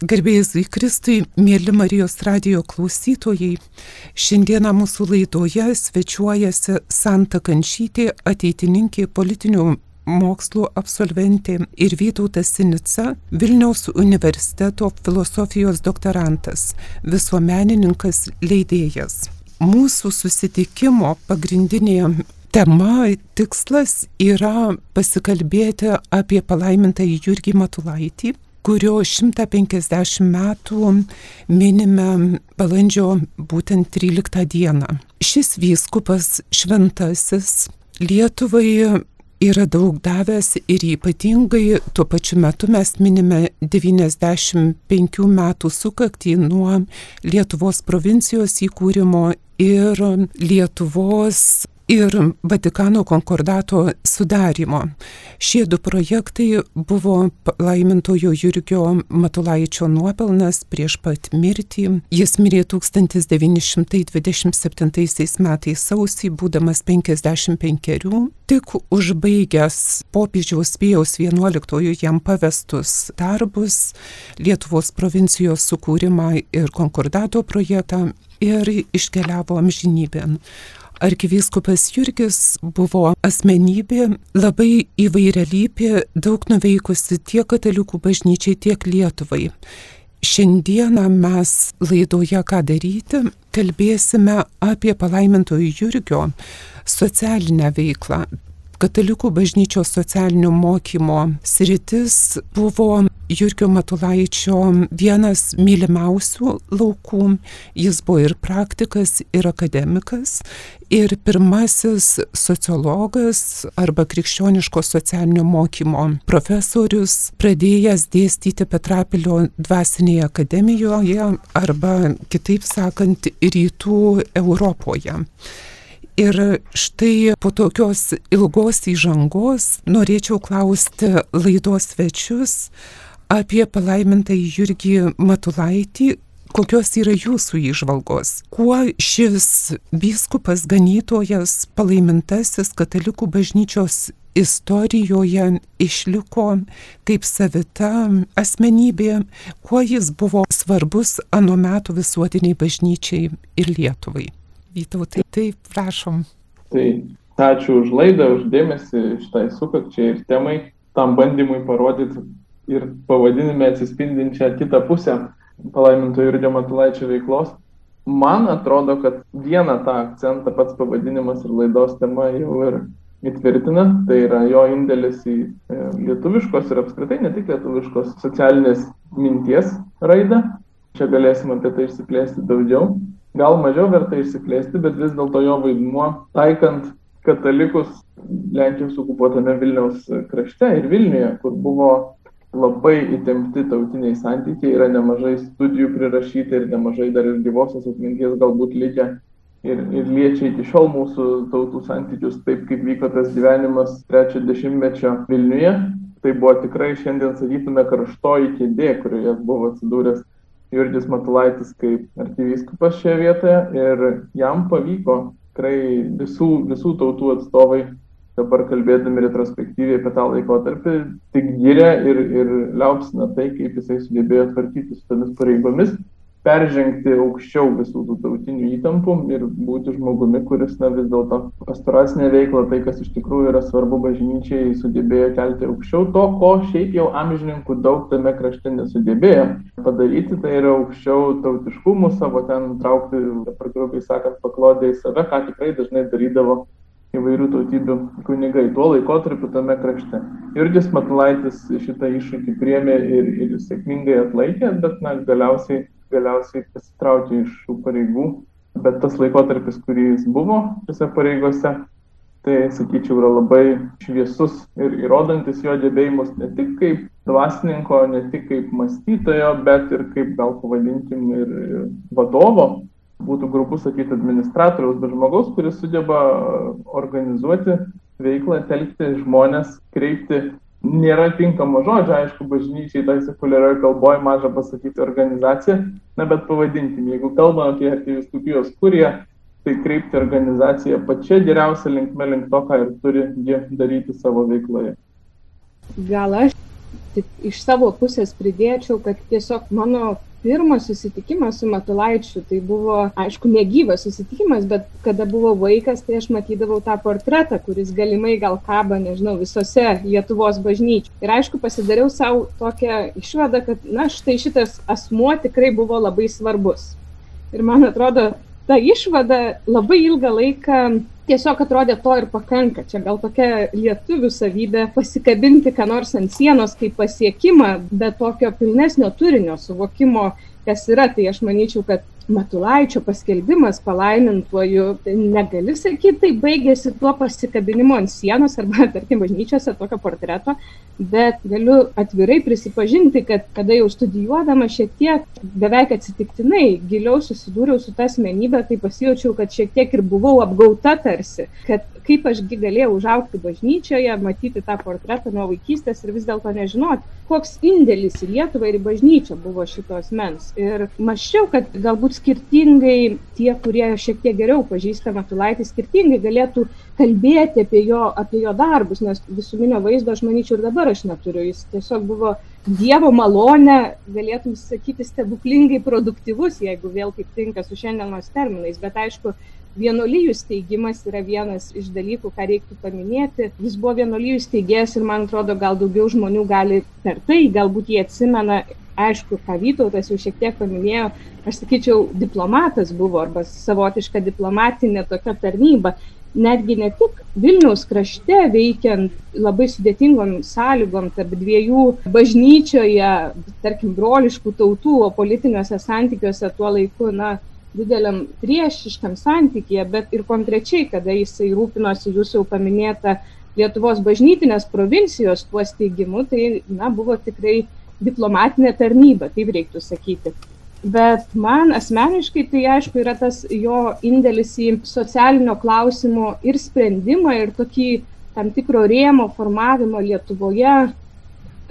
Garbėjai Kristui, mėly Marijos radio klausytojai, šiandieną mūsų laidoje svečiuojasi Santa Kančytė, ateitininkė politinių mokslų absolventė ir Vytautas Sinica, Vilniaus universiteto filosofijos doktorantas, visuomenininkas leidėjas. Mūsų susitikimo pagrindinė tema, tikslas yra pasikalbėti apie palaimintą Jurgį Matulaitį kurio 150 metų minime balandžio būtent 13 dieną. Šis vyskupas šventasis Lietuvai yra daug davęs ir ypatingai tuo pačiu metu mes minime 95 metų sukaktį nuo Lietuvos provincijos įkūrimo ir Lietuvos ir Vatikano konkordato sudarimo. Šie du projektai buvo laimintojo Jurgio Matulaičio nuopelnas prieš pat mirtį. Jis mirė 1927 metais sausį, būdamas 55, tik užbaigęs popiežiaus Pijaus 11 jam pavestus darbus, Lietuvos provincijos sukūrimą ir konkordato projektą ir iškeliavo amžinybėn. Arkivyskupas Jurgis buvo asmenybė labai įvairialypė, daug nuveikusi tiek katalikų bažnyčiai, tiek Lietuvai. Šiandieną mes laidoje Ką daryti kalbėsime apie palaimintojų Jurgio socialinę veiklą, Katalikų bažnyčios socialinio mokymo sritis buvo Jurgio Matulaičio vienas mylimiausių laukų. Jis buvo ir praktikas, ir akademikas, ir pirmasis sociologas arba krikščioniško socialinio mokymo profesorius, pradėjęs dėstyti Petrapilio dvasinėje akademijoje arba, kitaip sakant, rytų Europoje. Ir štai po tokios ilgos įžangos norėčiau klausti laidos svečius apie palaimintą Jurgį Matulaitį, kokios yra jūsų įžvalgos. Kuo šis biskupas ganytojas palaimintasis katalikų bažnyčios istorijoje išliko kaip savita asmenybė, kuo jis buvo svarbus anu metu visuotiniai bažnyčiai ir Lietuvai. Vytautai, taip, prašom. Tai ačiū už laidą, už dėmesį šitai sukakčiai ir temai, tam bandymui parodyti ir pavadinime atsispindinčią kitą pusę palaiminto Jurgio Matulaičio veiklos. Man atrodo, kad vieną tą akcentą pats pavadinimas ir laidos tema jau ir įtvirtina, tai yra jo indėlis į e, lietuviškos ir apskritai ne tik lietuviškos socialinės minties raidą. Čia galėsim apie tai išsiplėsti daugiau gal mažiau verta išsiplėsti, bet vis dėlto jo vaidmuo taikant katalikus Lenkijos okupuotame Vilniaus krašte ir Vilniuje, kur buvo labai įtempti tautiniai santykiai, yra nemažai studijų prirašyti ir nemažai dar ir gyvosios atminties galbūt likę. Ir, ir liečia iki šiol mūsų tautų santykius taip, kaip vyko tas gyvenimas trečio dešimtmečio Vilniuje. Tai buvo tikrai šiandien, sakytume, karštoji kėdė, kurioje buvo atsidūręs Jurgis Matulaitis kaip arkivyskupas šioje vietoje ir jam pavyko tikrai visų, visų tautų atstovai dabar kalbėdami retrospektyviai apie tą laikotarpį tik gyrė ir, ir liaupsina tai, kaip jisai sugebėjo tvarkyti su tomis pareigomis peržengti aukščiau visų tų tautinių įtampų ir būti žmogumi, kuris na, vis dėlto pastoracinė veikla, tai kas iš tikrųjų yra svarbu bažnyčiai, sugebėjo kelti aukščiau to, ko šiaip jau amžininkų daug tame krašte nesugebėjo padaryti, tai yra aukščiau tautiškumų savo ten traukti, dabar grubiai sakant, paklodė į save, ką tikrai dažnai darydavo įvairių tautybių kunigai tuo laikotarpiu tame krašte. Jurgis Matulaitis šitą iššūkį priemė ir, ir sėkmingai atlaikė, bet na, galiausiai galiausiai pasitraukė iš šių pareigų, bet tas laikotarpis, kurį jis buvo šiose pareigose, tai, sakyčiau, yra labai šviesus ir įrodantis jo gebėjimus ne tik kaip dvasininko, ne tik kaip mąstytojo, bet ir kaip gal pavadinkim ir vadovo, būtų grubu sakyti administratoriaus, bet žmogaus, kuris sugeba organizuoti veiklą, telkti žmonės, kreipti nėra tinkamo žodžio, aišku, bažnyčiai tai sekuliarioje kalboje maža pasakyti organizacija, na bet pavadinkim, jeigu kalbame apie arkiviskupijos kurie, tai kreipti organizaciją pačia geriausia linkme link to, ką ir turi ji daryti savo veikloje. Gal aš tik iš savo pusės pridėčiau, kad tiesiog mano pirmas susitikimas su Matulaičiu, tai buvo, aišku, negyvas susitikimas, bet kada buvo vaikas, tai aš matydavau tą portretą, kuris galimai gal kaba, nežinau, visose Lietuvos bažnyčių. Ir aišku, pasidariau savo tokią išvadą, kad, na, štai šitas asmuo tikrai buvo labai svarbus. Ir man atrodo, ta išvada labai ilgą laiką tiesiog atrodė to ir pakanka. Čia gal tokia lietuvių savybė pasikabinti ką nors ant sienos kaip pasiekimą, bet tokio pilnesnio turinio suvokimo, kas yra. Tai aš manyčiau, kad Matulaičio paskelbimas palaimintuoju, tai negali sakyti, tai baigėsi tuo pasikabinimu ant sienos arba, tarkim, bažnyčiose tokio portreto, bet galiu atvirai prisipažinti, kad kada jau studijuodama šiek tiek beveik atsitiktinai giliau susidūriau su tą asmenybę, tai pasijaučiau, kad šiek tiek ir buvau apgauta tarsi, kad kaip ašgi galėjau užaukti bažnyčioje, matyti tą portretą nuo vaikystės ir vis dėlto nežinoti, koks indėlis į Lietuvą ir į bažnyčią buvo šitos mens. Ir maščiau, kad galbūt skirtingai tie, kurie šiek tiek geriau pažįsta Matulaitį, skirtingai galėtų kalbėti apie jo, apie jo darbus, nes visuminio vaizdo aš manyčiau ir dabar aš neturiu. Jis tiesiog buvo Dievo malonė, galėtum sakyti, stebuklingai produktyvus, jeigu vėl kaip tinka su šiandienos terminais. Bet aišku, Vienuolijų steigimas yra vienas iš dalykų, ką reiktų paminėti. Jis buvo vienuolijų steigėjas ir man atrodo, gal daugiau žmonių gali per tai, galbūt jie atsimena, aišku, ką Vytautas jau šiek tiek paminėjo, aš sakyčiau, diplomatas buvo arba savotiška diplomatinė tokia tarnyba. Netgi ne tik Vilniaus krašte veikiant labai sudėtingom sąlygom tarp dviejų bažnyčioje, tarkim, broliškų tautų, o politiniuose santykiuose tuo laiku, na, dideliam priešiškam santykėje, bet ir konkrečiai, kada jisai rūpinosi jūsų jau paminėta Lietuvos bažnytinės provincijos tuo steigimu, tai na, buvo tikrai diplomatinė tarnyba, taip reiktų sakyti. Bet man asmeniškai tai aišku yra tas jo indėlis į socialinio klausimo ir sprendimą ir tokį tam tikro rėmo formavimo Lietuvoje.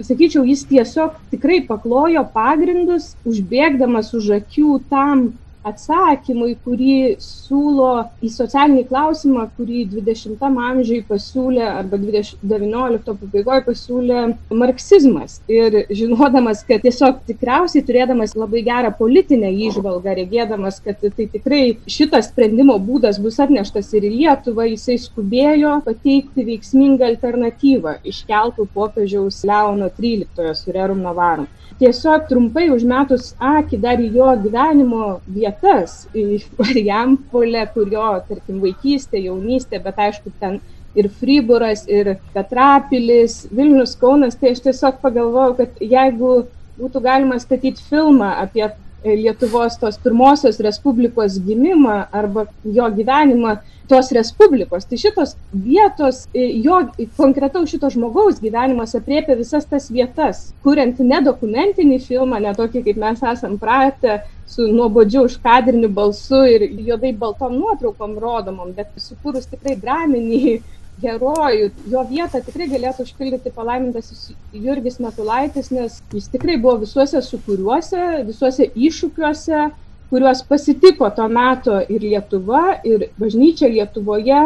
Sakyčiau, jis tiesiog tikrai paklojo pagrindus, užbėgdamas už akių tam atsakymui, kurį siūlo į socialinį klausimą, kurį 20-am amžiui pasiūlė arba 19 pabaigoje pasiūlė marksizmas. Ir žinodamas, kad tiesiog tikriausiai turėdamas labai gerą politinę įžvalgą, regėdamas, kad tai tikrai šitas sprendimo būdas bus atneštas ir į Lietuvą, jisai skubėjo pateikti veiksmingą alternatyvą iškeltų popiežiaus Leono XIII su Rerum Navarum tiesiog trumpai užmetus akį dar į jo gyvenimo vietas, į Marijampolę, kurio, tarkim, vaikystė, jaunystė, bet aišku, ten ir Friburas, ir Petrapilis, Vilnius Kaunas, tai aš tiesiog pagalvojau, kad jeigu būtų galima statyti filmą apie Lietuvos tos pirmosios Respublikos gimimą arba jo gyvenimą tos Respublikos. Tai šitos vietos, jo konkretaus šito žmogaus gyvenimas apriepia visas tas vietas, kuriant nedokumentinį filmą, ne tokį, kaip mes esam pratę, su nuobodžiu užkadriniu balsu ir juodai baltom nuotraukom rodomom, bet sukūrus tikrai draminį herojų, jo vietą tikrai galėtų užpildyti palaimintasis Jurgis Matulaitis, nes jis tikrai buvo visuose sukūriuose, visuose iššūkiuose, kuriuos pasitiko to meto ir Lietuva, ir bažnyčia Lietuvoje.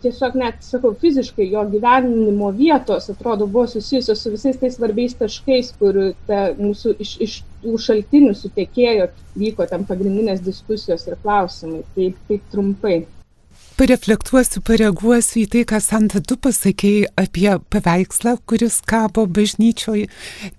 Tiesiog net, sakau, fiziškai jo gyvenimo vietos, atrodo, buvo susijusios su visais tais svarbiais taškais, kur ta, mūsų iš, iš tų šaltinių sutekėjo, vyko tam pagrindinės diskusijos ir klausimai. Taip, taip trumpai pareflektuosiu, pareaguosiu į tai, ką Santa tu pasakėjai apie paveikslą, kuris kabo bažnyčioje.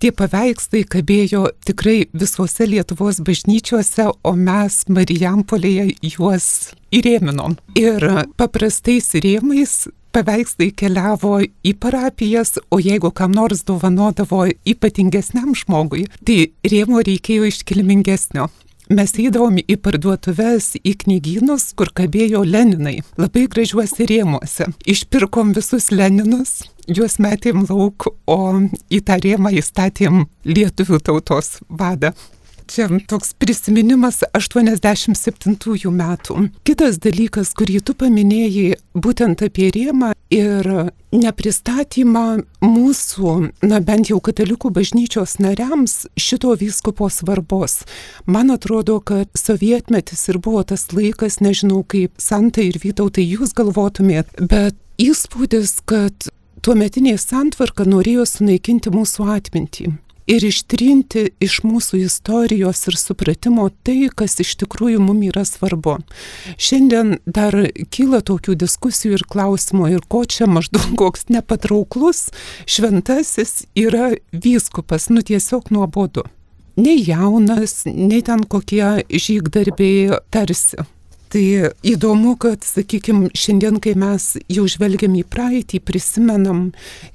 Tie paveikslai kabėjo tikrai visose Lietuvos bažnyčiose, o mes Marijampolėje juos įrėminom. Ir paprastais rėmais paveikslai keliavo į parapijas, o jeigu kam nors dovanodavo ypatingesniam žmogui, tai rėmo reikėjo iškilmingesnio mes eidavom į parduotuves, į knygynus, kur kabėjo Leninai, labai gražiuose rėmuose. Išpirkom visus Leninus, juos metėm lauk, o į tą rėmą įstatėm lietuvių tautos vadą čia toks prisiminimas 87 metų. Kitas dalykas, kurį tu paminėjai, būtent apie rėmą ir nepristatymą mūsų, na bent jau katalikų bažnyčios nariams šito vyskupo svarbos. Man atrodo, kad sovietmetis ir buvo tas laikas, nežinau kaip Santa ir Vytautai jūs galvotumėt, bet įspūdis, kad tuometinė santvarka norėjo sunaikinti mūsų atmintį ir ištrinti iš mūsų istorijos ir supratimo tai, kas iš tikrųjų mums yra svarbu. Šiandien dar kyla tokių diskusijų ir klausimų, ir ko čia maždaug koks nepatrauklus šventasis yra vyskupas, nu tiesiog nuobodu. Nei jaunas, nei ten kokie žygdarbiai tarsi. Tai įdomu, kad, sakykime, šiandien, kai mes jau žvelgiam į praeitį, prisimenam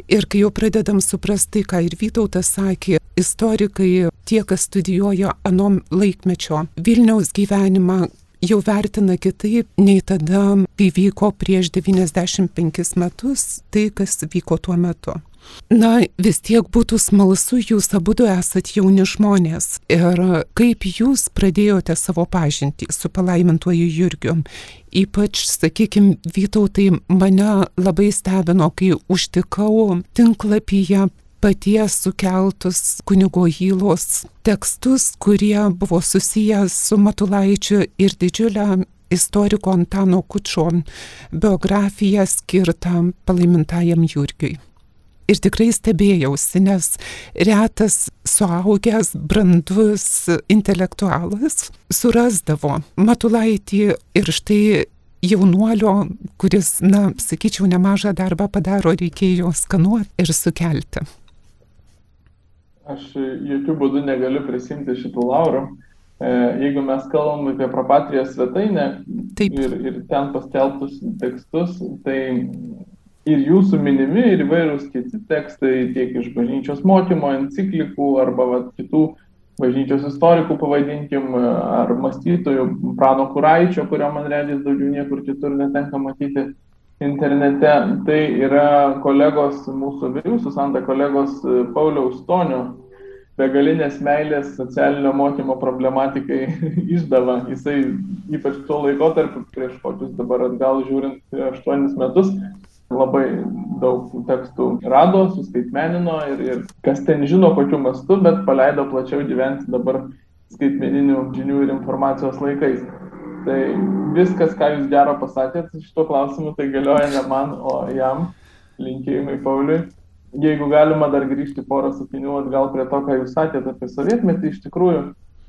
ir kai jau pradedam suprasti, ką ir Vytautas sakė, istorikai, tie, kas studijuoja anom laikmečio Vilniaus gyvenimą, jau vertina kitaip nei tada, kai vyko prieš 95 metus tai, kas vyko tuo metu. Na, vis tiek būtų smalsu, jūs abu esate jauni žmonės. Ir kaip jūs pradėjote savo pažintį su palaimintuoju Jurgiu? Ypač, sakykime, Vytautai mane labai stebino, kai užtikau tinklapyje paties sukeltus kunigo Hylos tekstus, kurie buvo susijęs su Matulaičiu ir didžiulę istoriko Antano Kučio biografiją skirtą palaimintajam Jurgiui ir tikrai stebėjausi, nes retas suaugęs, brandus intelektualas surasdavo Matulaitį ir štai jaunuolio, kuris, na, sakyčiau, nemažą darbą padaro, reikėjo skanuoti ir sukelti. Aš jokių būdų negaliu prisimti šitų laurų. E, jeigu mes kalbam apie propatrijos svetainę Taip. ir, ir ten paskelbtus tekstus, tai ir jūsų minimi, ir įvairūs kiti tekstai, tiek iš bažnyčios mokymo, enciklikų arba va, kitų bažnyčios istorikų, pavadinkim, ar mąstytojų, Prano Kuraičio, kurio man redis daugiau niekur kitur netenka matyti internete. Tai yra kolegos, mūsų vyriausių santa kolegos Pauliaus Tonio begalinės meilės socialinio mokymo problematikai išdava. Jisai ypač tuo laikotarpiu, prieš kokius dabar atgal žiūrint, 8 metus, labai daug tekstų rado, suskaitmenino ir, ir kas ten žino kokiu mastu, bet paleido plačiau gyventi dabar skaitmeninių žinių ir informacijos laikais. Tai viskas, ką jūs gero pasakėt šito klausimu, tai galioja ne man, o jam. Linkėjimai Pauliui. Jeigu galima dar grįžti porą sakinių atgal prie to, ką jūs sakėte apie sovietmetį, iš tikrųjų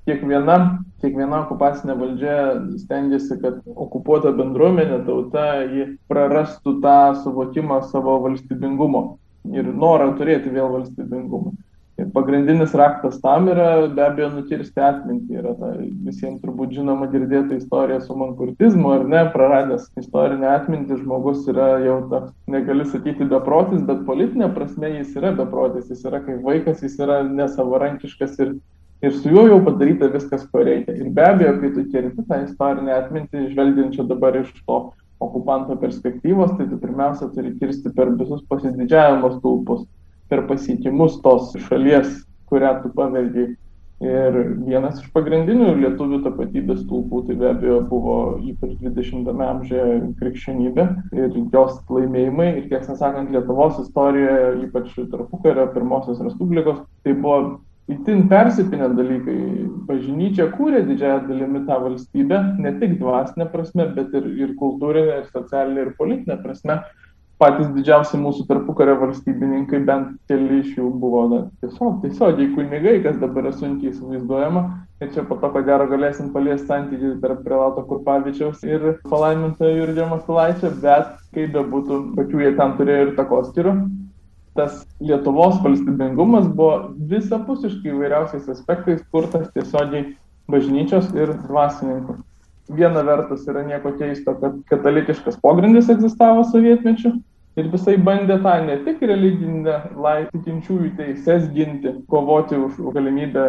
kiekviena, kiekviena okupacinė valdžia stengiasi, kad okupuota bendruomenė, tauta, ji prarastų tą suvokimą savo valstybingumo ir norą turėti vėl valstybingumą. Ir pagrindinis raktas tam yra be abejo nutirsti atmintį. Yra ta visiems turbūt žinoma girdėta istorija su mankurtizmu, ar ne, praradęs istorinę atmintį žmogus yra jau ta, negali sakyti beprotis, bet politinė prasme jis yra beprotis, jis yra kaip vaikas, jis yra nesavarankiškas ir ir su juo jau padaryta viskas, ko reikia. Ir be abejo, kai tu kerti tą istorinę atmintį, žvelgiančią dabar iš to okupanto perspektyvos, tai tu pirmiausia turi kirsti per visus pasididžiavimo stulpus, per pasiekimus tos šalies, kurią tu paveldėjai. Ir vienas iš pagrindinių lietuvių tapatybės stulpų tai be abejo buvo ypač 20-ame amžiuje krikščionybė ir jos laimėjimai. Ir tiesą sakant, Lietuvos istorijoje, ypač tarpukario pirmosios respublikos, tai buvo itin persipinę dalykai. Bažnyčia kūrė didžiąją dalimi tą valstybę, ne tik dvasinė prasme, bet ir, ir kultūrinė, ir socialinė, ir politinė prasme. Patys didžiausi mūsų tarpukario valstybininkai, bent keli iš jų buvo na, tiesiog tiesiogiai kunigai, kas dabar yra sunkiai įsivaizduojama. Ir čia po to, ko gero, galėsim paliesti santykių tarp Prelato Kurpavičiaus ir palaimintojo Jurgio Matulaičio, bet kaip bebūtų, pačių jie ten turėjo ir takoskirių tas Lietuvos valstybingumas buvo visapusiškai įvairiausiais aspektais kurtas tiesiogiai bažnyčios ir dvasininkų. Viena vertus yra nieko keisto, kad katalikiškas pogrindis egzistavo sovietmečiu ir visai bandė tą ne tik religinę tikinčiųjų teises ginti, kovoti už galimybę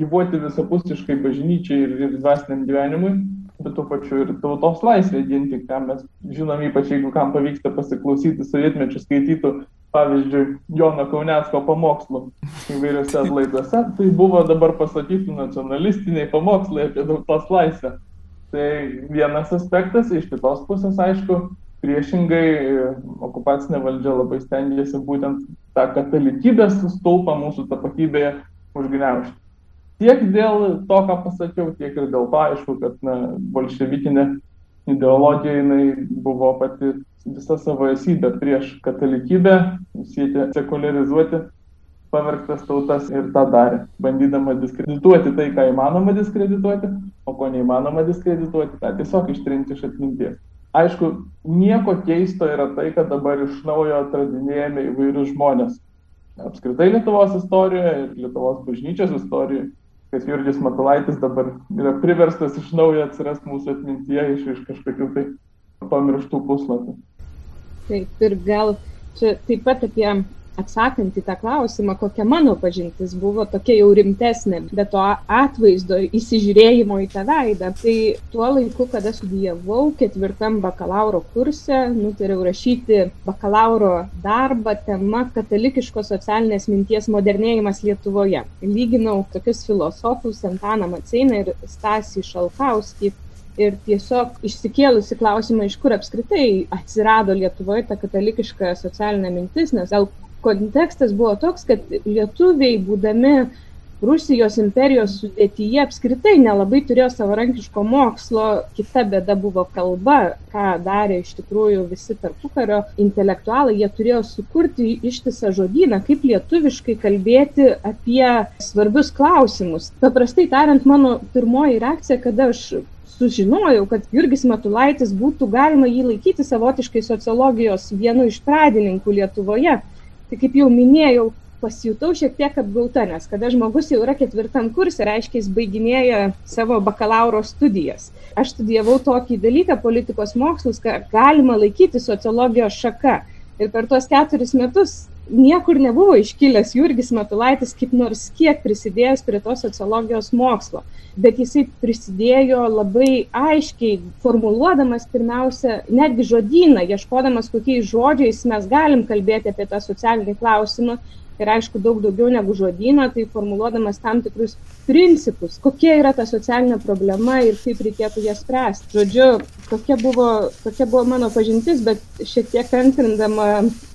gyvuoti visapusiškai bažnyčiai ir, ir dvasiniam gyvenimui, bet tuo pačiu ir tautos laisvę ginti, ką mes žinom, ypač jeigu kam pavyksta pasiklausyti sovietmečių skaitytų pavyzdžiui, Jono Kaunecko pamokslų įvairiose laiduose, tai buvo dabar pasakyti nacionalistiniai pamokslai apie tautos laisvę. Tai vienas aspektas, iš kitos pusės, aišku, priešingai okupacinė valdžia labai stengiasi būtent tą katalikybės stulpą mūsų tapatybėje užgneušti. Tiek dėl to, ką pasakiau, tiek ir dėl to, aišku, kad na, bolševikinė ideologija jinai buvo pati visą savo esybę prieš katalikybę, siekė sekularizuoti pavergtas tautas ir tą darė, bandydama diskredituoti tai, ką įmanoma diskredituoti, o ko neįmanoma diskredituoti, tą tiesiog ištrinti iš atminties. Aišku, nieko keisto yra tai, kad dabar iš naujo atradinėjame įvairius žmonės. Apskritai Lietuvos istorijoje ir Lietuvos bažnyčios istorijoje, kad Jurgis Matulaitis dabar yra priverstas iš naujo atsirasti mūsų atmintyje iš, iš kažkokių tai pamirštų puslapių. Taip, ir gal čia taip pat apie atsakant į tą klausimą, kokia mano pažintis buvo tokia jau rimtesnė, bet to atvaizdo įsižiūrėjimo į tą veidą. Tai tuo laiku, kada studijavau ketvirtam bakalauro kurse, nutariau rašyti bakalauro darbą tema katalikiškos socialinės minties modernėjimas Lietuvoje. Lyginau tokius filosofus Antaną Maceiną ir Stasį Šalkauskį ir tiesiog išsikėlusi klausimą, iš kur apskritai atsirado Lietuvoje ta katalikiška socialinė mintis, nes gal kontekstas buvo toks, kad lietuviai, būdami Rusijos imperijos sudėtyje, apskritai nelabai turėjo savarankiško mokslo, kita bėda buvo kalba, ką darė iš tikrųjų visi tarpukario intelektualai, jie turėjo sukurti ištisą žodyną, kaip lietuviškai kalbėti apie svarbius klausimus. Paprastai tariant, mano pirmoji reakcija, kada aš sužinojau, kad Jurgis Matulaitis būtų galima jį laikyti savotiškai sociologijos vienu iš pradininkų Lietuvoje tai kaip jau minėjau, pasijutau šiek tiek apgauta, nes kada žmogus jau yra ketvirtam kursė, reiškia, jis baiginėja savo bakalauro studijas. Aš studijavau tokį dalyką, politikos mokslus, kad galima laikyti sociologijos šaka. Ir per tuos keturis metus niekur nebuvo iškilęs Jurgis Matulaitis kaip nors kiek prisidėjęs prie to sociologijos mokslo, bet jisai prisidėjo labai aiškiai, formuluodamas pirmiausia netgi žodyną, ieškodamas kokiais žodžiais mes galim kalbėti apie tą socialinį klausimą ir aišku daug daugiau negu žodyną, tai formuluodamas tam tikrus principus, kokia yra ta socialinė problema ir kaip reikėtų ją spręsti. Žodžiu, tokia buvo, tokia buvo mano pažintis, bet šiek tiek antrindama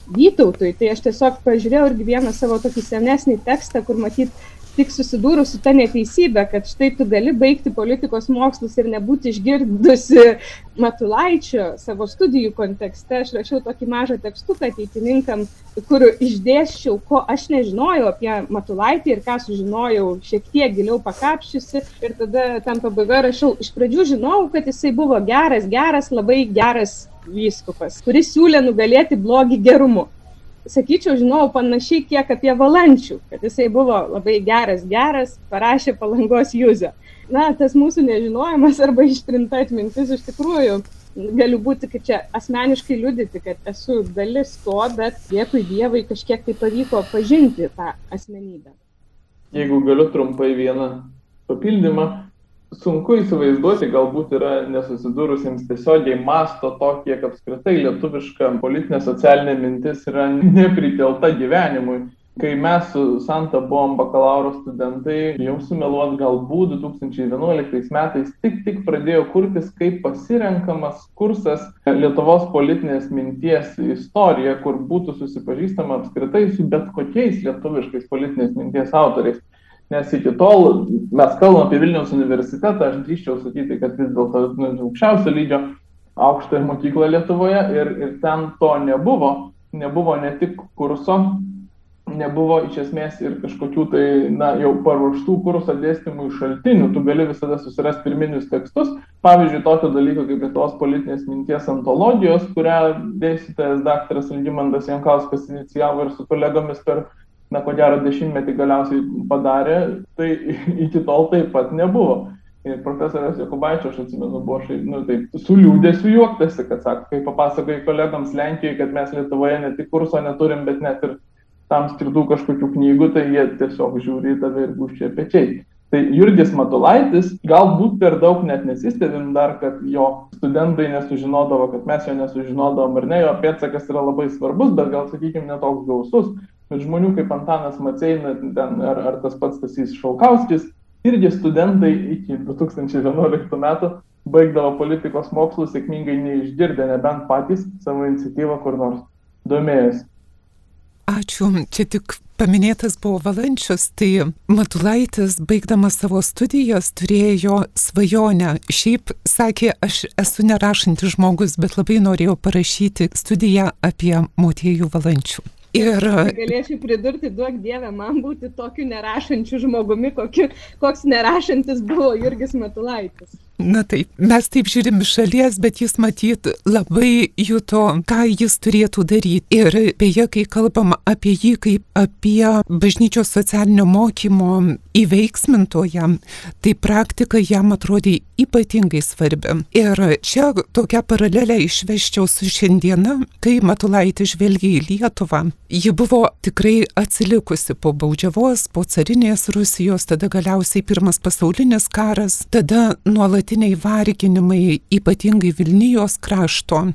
Vytautui, tai aš tiesiog pažiūrėjau irgi vieną savo tokį senesnį tekstą, kur matyt tik susidūrus su ta neteisybė, kad štai tu gali baigti politikos mokslus ir nebūti išgirdusi Matulaičio savo studijų kontekste. Aš rašiau tokį mažą tekstuką ateitininkam, kur išdėščiau, ko aš nežinojau apie Matulaitį ir ką sužinojau šiek tiek giliau pakapščiusi. Ir tada tam pabaiga rašiau, iš pradžių žinojau, kad jisai buvo geras, geras, labai geras vyskupas, kuris siūlė nugalėti blogį gerumu. Sakyčiau, žinau panašiai kiek apie Valančių, kad jisai buvo labai geras, geras, parašė palangos Juzę. Na, tas mūsų nežinojimas arba ištrinta atmintis iš tikrųjų galiu būti, kaip čia asmeniškai liudyti, kad esu dalis to, bet dėkui Dievui kažkiek tai pavyko pažinti tą asmenybę. Jeigu galiu trumpai vieną papildymą, sunku įsivaizduoti, galbūt yra nesusidūrusiems tiesiogiai masto to, kiek apskritai lietuviška politinė socialinė mintis yra neprikelta gyvenimui. Kai mes su Santa buvom bakalauro studentai, jau sumeluot galbūt 2011 metais tik tik pradėjo kurtis kaip pasirenkamas kursas Lietuvos politinės minties istorija, kur būtų susipažįstama apskritai su bet kokiais lietuviškais politinės minties autoriais. Nes iki tol mes kalbam apie Vilniaus universitetą, aš drįščiau sakyti, kad vis dėlto nu, aukščiausio lygio aukštąją mokyklą Lietuvoje ir, ir ten to nebuvo. Nebuvo ne tik kurso, nebuvo iš esmės ir kažkokių tai, na, jau paruoštų kurso dėstymų šaltinių. Tu gali visada susirasti pirminius tekstus. Pavyzdžiui, tokio dalyko kaip Lietuvos politinės minties antologijos, kurią dėstytojas daktaras Algymandas Jankauskas inicijavo ir su kolegomis per na, ko gero dešimtmetį galiausiai padarė, tai iki tol taip pat nebuvo. Ir profesorius Jokubaičio, aš atsimenu, buvo šai, nu, taip, su liūdėsiu juoktasi, kad sako, kai papasakai kolegams Lenkijoje, kad mes Lietuvoje ne tik kurso neturim, bet net ir tam skirtų kažkokių knygų, tai jie tiesiog žiūri į tave ir guščia pečiai. Tai Jurgis Matulaitis galbūt per daug net nesistebim dar, kad jo studentai nesužinodavo, kad mes jo nesužinodavom ar ne, jo pėtsakas yra labai svarbus, bet gal, sakykime, netoks gausus bet žmonių kaip Antanas Maceina ar, ar tas pats Tasys Šaukauskis, irgi studentai iki 2011 metų baigdavo politikos mokslus sėkmingai neišgirdę, nebent patys savo iniciatyvą kur nors domėjosi. Ačiū. Čia tik paminėtas buvo Valančius, tai Matulaitis, baigdamas savo studijas, turėjo svajonę. Šiaip sakė, aš esu nerašantis žmogus, bet labai norėjau parašyti studiją apie motiejų Valančių. Ir galėčiau pridurti, duok Dievę, man būti tokiu nerašančiu žmogumi, kokiu, koks nerašantis buvo Jurgis Matulaitis. Na taip, mes taip žiūrim iš šalies, bet jis matyt labai juto, ką jis turėtų daryti. Ir beje, kai kalbam apie jį kaip apie bažnyčios socialinio mokymo įveiksmintoją, tai praktika jam atrodė ypatingai svarbi. Ir čia tokią paralelę išveščiau su šiandiena, kai Matulaitis žvelgia į Lietuvą. Ji buvo tikrai atsilikusi po baudžiavos, po carinės Rusijos, tada galiausiai pirmas pasaulinis karas, tada nuolat nuolatiniai varginimai, ypatingai Vilnijos krašto,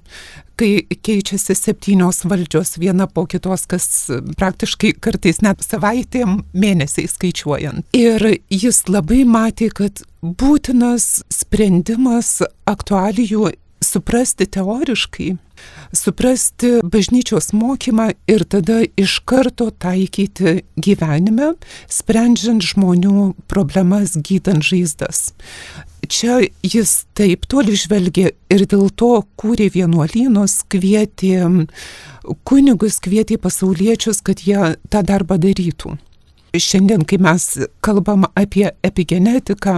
kai keičiasi septynios valdžios viena po kitos, kas praktiškai kartais net savaitėm, mėnesiais skaičiuojant. Ir jis labai matė, kad būtinas sprendimas aktualijų suprasti teoriškai, suprasti bažnyčios mokymą ir tada iš karto taikyti gyvenime, sprendžiant žmonių problemas, gydant žaizdas čia jis taip toli žvelgė ir dėl to kūrė vienuolynus, kvietė kunigus, kvietė pasauliečius, kad jie tą darbą darytų. Šiandien, kai mes kalbam apie epigenetiką,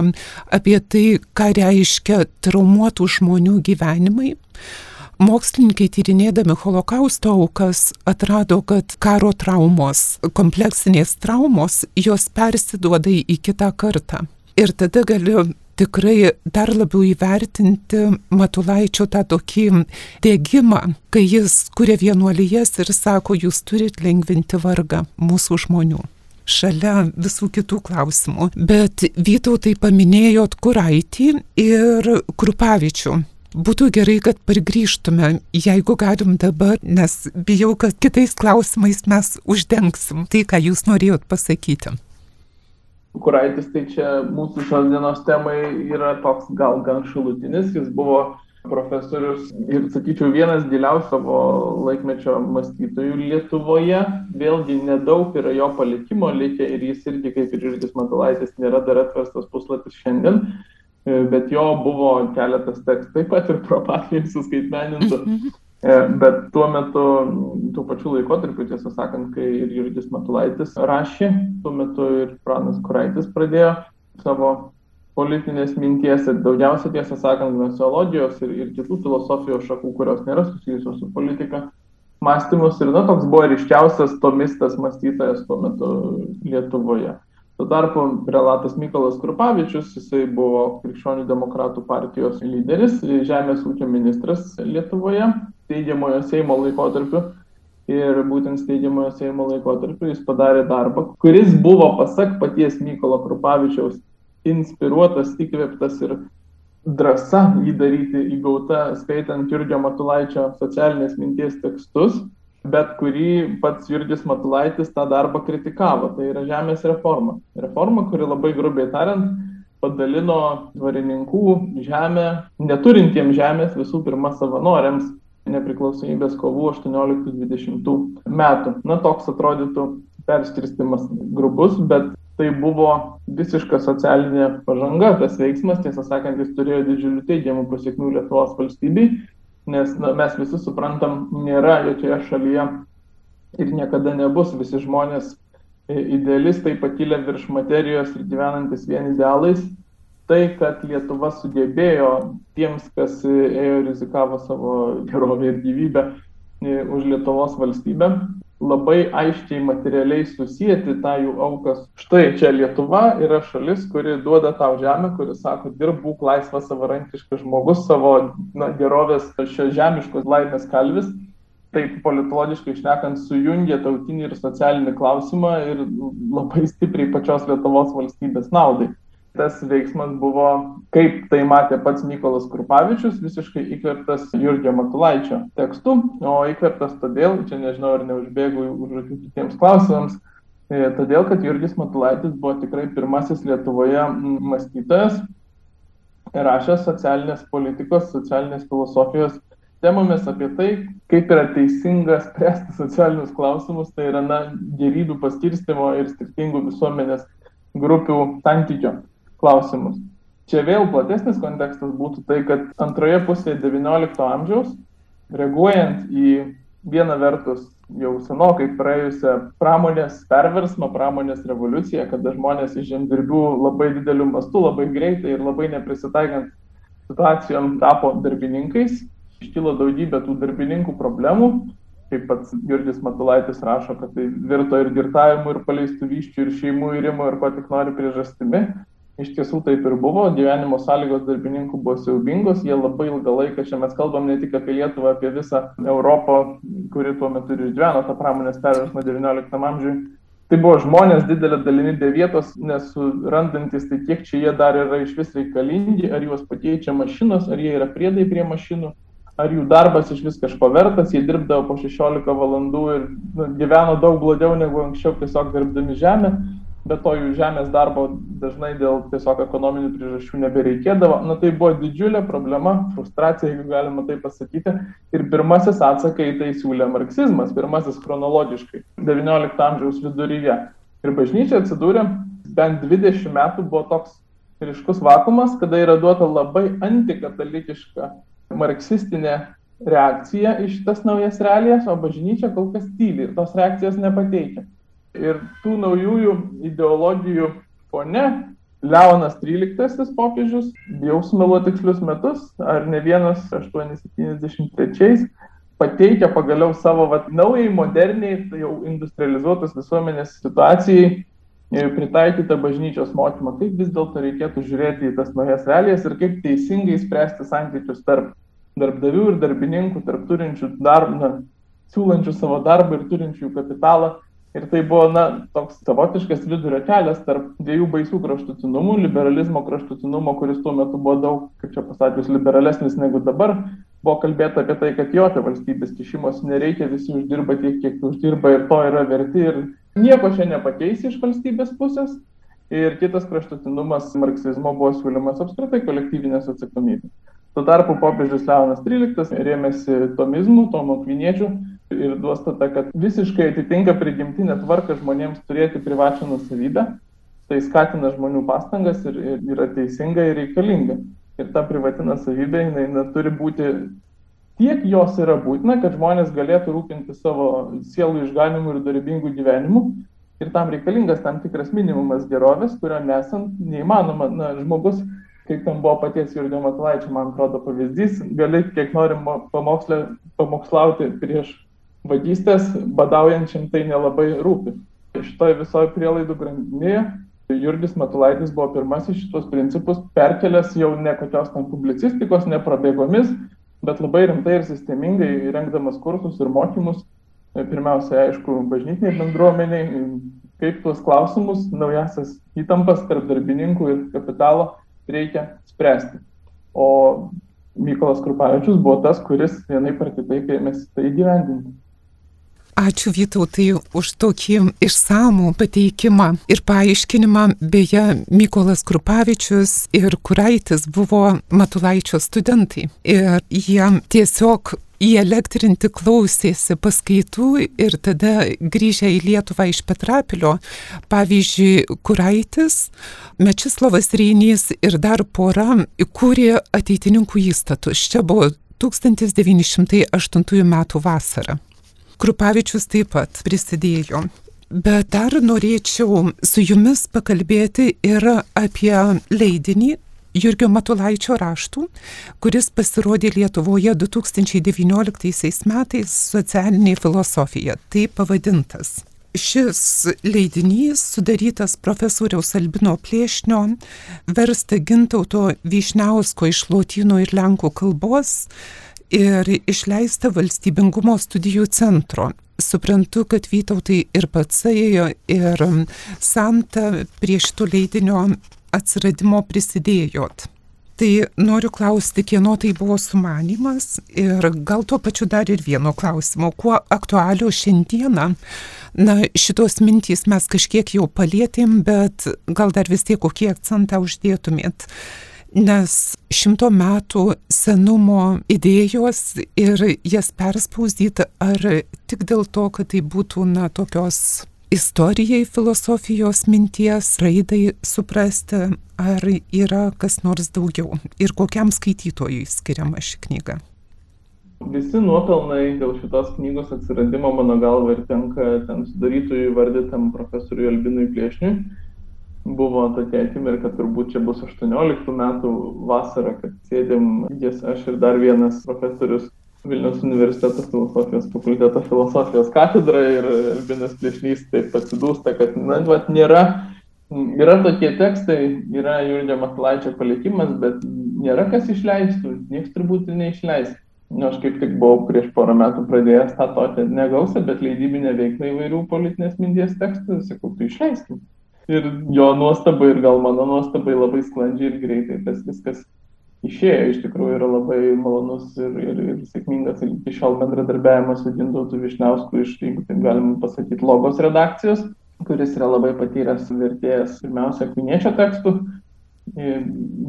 apie tai, ką reiškia traumuotų žmonių gyvenimai, Mokslininkai tyrinėdami holokausto aukas atrado, kad karo traumos, kompleksinės traumos, jos persiduoda į kitą kartą. Ir tada galiu tikrai dar labiau įvertinti Matulaičio tą tokį dėgymą, kai jis kuria vienuolijas ir sako, jūs turit lengvinti vargą mūsų žmonių šalia visų kitų klausimų. Bet Vytautai paminėjot Kuraitį ir Krupavičių. Būtų gerai, kad pargrįžtume, jeigu galim dabar, nes bijau, kad kitais klausimais mes uždengsim tai, ką jūs norėjot pasakyti. Kuraitis tai čia mūsų šios dienos temai yra toks gal gan šalutinis, jis buvo profesorius ir, sakyčiau, vienas giliausių savo laikmečio mąstytojų Lietuvoje. Vėlgi nedaug yra jo palikimo likę ir jis irgi, kaip ir Žirgis Matulaitis, nėra dar atverstas puslapis šiandien, bet jo buvo keletas tekstų, taip pat ir propatijai suskaitmenintų. E, bet tuo metu, tuo pačiu laikotarpiu, tiesą sakant, kai ir Jurgis Matulaitis rašė, tuo metu ir Pranas Kuraitis pradėjo savo politinės minties ir daugiausia, tiesą sakant, naciologijos ir, ir kitų filosofijos šakų, kurios nėra susijusios su politika, mąstymus ir, na, toks buvo ryškiausias tomistas mąstytojas tuo metu Lietuvoje. Tuo tarpu prelatas Mykolas Krupavičius, jisai buvo Krikščionių demokratų partijos lyderis, žemės ūkio ministras Lietuvoje, steigiamojo Seimo laikotarpiu. Ir būtent steigiamojo Seimo laikotarpiu jis padarė darbą, kuris buvo, pasak paties Mykolo Krupavičiaus, inspiruotas, įkvėptas ir drąsa jį daryti įgauta, skaitant Jurgio Matulaičio socialinės minties tekstus bet kurį pats Jurgis Matulaitis tą darbą kritikavo. Tai yra žemės reforma. Reforma, kuri labai grubiai tariant padalino dvarininkų žemę neturintiems žemės visų pirma savanoriams nepriklausomybės kovų 18-20 metų. Na, toks atrodytų perskirstimas grubus, bet tai buvo visiška socialinė pažanga, tas veiksmas, tiesą sakant, jis turėjo didžiulių teigiamų pasiekmių Lietuvos valstybei nes na, mes visi suprantam, nėra jokioje šalyje ir niekada nebus visi žmonės e, idealistai pakilę virš materijos ir gyvenantis vien idealais. Tai, kad Lietuva sugebėjo tiems, kas e, ėjo rizikavo savo gerovę ir gyvybę e, už Lietuvos valstybę, labai aiškiai materialiai susijęti tą jų aukas. Štai čia Lietuva yra šalis, kuri duoda tau žemę, kuri sako, dirb būk laisvas savarankiškas žmogus, savo na, gerovės šios žemiškos laimės kalvis. Taip politologiškai išnekant, sujungia tautinį ir socialinį klausimą ir labai stipriai pačios Lietuvos valstybės naudai tas veiksmas buvo, kaip tai matė pats Mykolas Krupavičius, visiškai įkvėptas Jurgio Matulaičio tekstu, o įkvėptas todėl, čia nežinau ar neužbėgu už akių kitiems klausimams, e, todėl, kad Jurgis Matulaitis buvo tikrai pirmasis Lietuvoje mąstytojas, rašęs socialinės politikos, socialinės filosofijos temomis apie tai, kaip yra teisinga spręsti socialinius klausimus, tai yra na, gerybių paskirstimo ir skirtingų visuomenės grupių santykio klausimus. Čia vėl platesnis kontekstas būtų tai, kad antroje pusėje XIX amžiaus, reaguojant į vieną vertus jau senokai praėjusią pramonės perversmą, pramonės revoliuciją, kada žmonės iš žemdirbių labai dideliu mastu, labai greitai ir labai neprisitaikant situacijom tapo darbininkais, iškilo daugybė tų darbininkų problemų, kaip pats Jurgis Matulaitis rašo, kad tai virto ir girtavimu, ir paleistų vyščių, ir šeimų įrimo, ir ko tik nori priežastimi. Iš tiesų taip ir buvo, gyvenimo sąlygos darbininkų buvo siaubingos, jie labai ilgą laiką, čia mes kalbam ne tik apie Lietuvą, apie visą Europą, kuri tuo metu ir išgyveno tą pramonės perversmą XIX amžiui. Tai buvo žmonės didelė dalimi be vietos, nesurandantis, tai kiek čia jie dar yra iš vis reikalingi, ar juos pakeičia mašinos, ar jie yra priedai prie mašinų, ar jų darbas iš vis kažko vertas, jie dirbdavo po 16 valandų ir nu, gyveno daug blogiau negu anksčiau tiesiog dirbdami žemę bet to jų žemės darbo dažnai dėl tiesiog ekonominių priežasčių nebereikėdavo. Na tai buvo didžiulė problema, frustracija, jeigu galima tai pasakyti. Ir pirmasis atsakai į tai siūlė marksizmas, pirmasis chronologiškai, XIX amžiaus viduryje. Ir bažnyčia atsidūrė, bent 20 metų buvo toks ryškus vakumas, kada yra duota labai antikatalikiška marksistinė reakcija iš šitas naujas realijas, o bažnyčia kol kas tyli ir tos reakcijos nepateikia. Ir tų naujųjų ideologijų fone Leonas XIII popiežius, bijau sumeluoti tikslius metus, ar ne vienas 873, pateikia pagaliau savo vat, naujai, moderniai, tai jau industrializuotos visuomenės situacijai e, pritaikytą bažnyčios mokymą, kaip vis dėlto reikėtų žiūrėti į tas naujas realijas ir kaip teisingai spręsti santykius tarp darbdavių ir darbininkų, tarp turinčių darbą, siūlančių savo darbą ir turinčių kapitalą Ir tai buvo, na, toks savotiškas vidurio kelias tarp dviejų baisių kraštutinumų - liberalizmo kraštutinumo, kuris tuo metu buvo daug, kaip čia pasakius, liberalesnis negu dabar. Buvo kalbėta apie tai, kad jokio valstybės kišimos nereikia, visi uždirba tiek, kiek uždirba ir to yra verti ir nieko čia nepakeisi iš valstybės pusės. Ir kitas kraštutinumas marksizmo buvo siūlymas apskritai kolektyvinės atsakomybės. Tuo tarpu popiežius Leonas XIII rėmėsi tomizmu, Tomo Kviniečių ir duostata, kad visiškai atitinka prigimtinę tvarką žmonėms turėti privačią nusavybę, tai skatina žmonių pastangas ir, ir yra teisinga ir reikalinga. Ir ta privati nusavybė, jinai neturi būti tiek jos yra būtina, kad žmonės galėtų rūpinti savo sielų išganimu ir darybingų gyvenimu. Ir tam reikalingas tam tikras minimumas gerovės, kurio nesant neįmanoma. Na, žmogus, kaip ten buvo paties Jurgio Matulaičio, man atrodo, pavyzdys, gali kiek norim pamokslę, pamokslauti prieš vagystės badaujančiam tai nelabai rūpi. Šitoje visoje prielaidų grandinėje Jurgis Matulaitis buvo pirmasis šitos principus perkelęs jau ne kokios ten publicistikos, ne prabėgomis, bet labai rimtai ir sistemingai rengdamas kursus ir mokymus, pirmiausia, aišku, bažnytiniai bendruomeniai, kaip tuos klausimus, naujasias įtampas tarp darbininkų ir kapitalo reikia spręsti. O Mykolas Krupavičius buvo tas, kuris vienai par kitaip ėmėsi tai įgyvendinti. Ačiū Vytautai už tokį išsamų pateikimą ir paaiškinimą. Beje, Mykolas Krupavičius ir Kuraitis buvo Matulaičio studentai. Ir jie tiesiog įelektrinti klausėsi paskaitų ir tada grįžę į Lietuvą iš Petrapilio, pavyzdžiui, Kuraitis, Mečislavas Reinys ir dar pora įkūrė ateitininkų įstatus. Čia buvo 1908 m. vasara. Krupavičius taip pat prisidėjo. Bet dar norėčiau su jumis pakalbėti ir apie leidinį Jurgio Matulaičio raštų, kuris pasirodė Lietuvoje 2019 metais socialinė filosofija. Tai pavadintas. Šis leidinys, sudarytas profesoriaus Albino Plėšnio, versta gintauto Vyšniausko iš lotynų ir lenkų kalbos, ir išleista valstybingumo studijų centro. Suprantu, kad Vytautai ir pats ėjo ir Santa prie šito leidinio atsiradimo prisidėjot. Tai noriu klausti, kieno tai buvo sumanimas ir gal tuo pačiu dar ir vieno klausimo, kuo aktualiu šiandieną. Na, šitos mintys mes kažkiek jau palėtėm, bet gal dar vis tiek kokį akcentą uždėtumėt nes šimto metų senumo idėjos ir jas perspausdyti, ar tik dėl to, kad tai būtų, na, tokios istorijai, filosofijos minties, raidai suprasti, ar yra kas nors daugiau ir kokiam skaitytojui skiriama ši knyga. Visi nuopelnai dėl šitos knygos atsiradimo, mano galva, ir tenka ten sudarytojui vardytam profesoriui Albinui Pliešniui buvo tokia akimirka, turbūt čia bus 18 metų vasara, kad sėdėm jis, aš ir dar vienas profesorius Vilnius universiteto filosofijos fakulteto filosofijos katedra ir Albinas Plėšnys taip atsidūsta, kad, na, vat, nėra, yra tokie tekstai, yra Jurgio Matulaičio palikimas, bet nėra kas išleistų, niekas turbūt ir neišleis. Nu, aš kaip tik buvau prieš porą metų pradėjęs tą tokią negausą, bet leidybinę veiklą įvairių politinės minties tekstų, sakau, tu išleistum ir jo nuostabai ir gal mano nuostabai labai sklandžiai ir greitai tas viskas išėjo. Iš tikrųjų yra labai malonus ir, ir, ir sėkmingas iki šiol bendradarbiavimas su Gintautu Višniausku iš, jeigu taip galim pasakyti, logos redakcijos, kuris yra labai patyręs vertėjas pirmiausia kviniečio tekstų,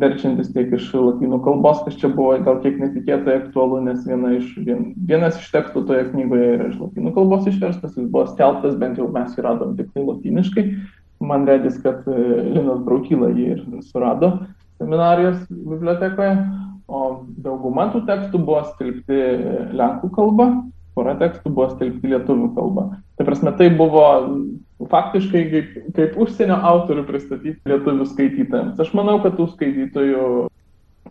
verčiantis tiek iš latinų kalbos, kas čia buvo gal kiek netikėtai aktualu, nes viena iš, vien, vienas iš tekstų toje knygoje yra iš latinų kalbos išverstas, jis buvo skelbtas, bent jau mes jį radom tik tai latiniškai, man regis, kad e, Linas Braukyla jį ir surado seminarijos bibliotekoje, o dauguma tų tekstų buvo stilpti lenkų kalba, pora tekstų buvo stilpti lietuvių kalba. Tai prasme, tai buvo faktiškai kaip, kaip užsienio autorių pristatyti lietuvių skaitytojams. Aš manau, kad tų skaitytojų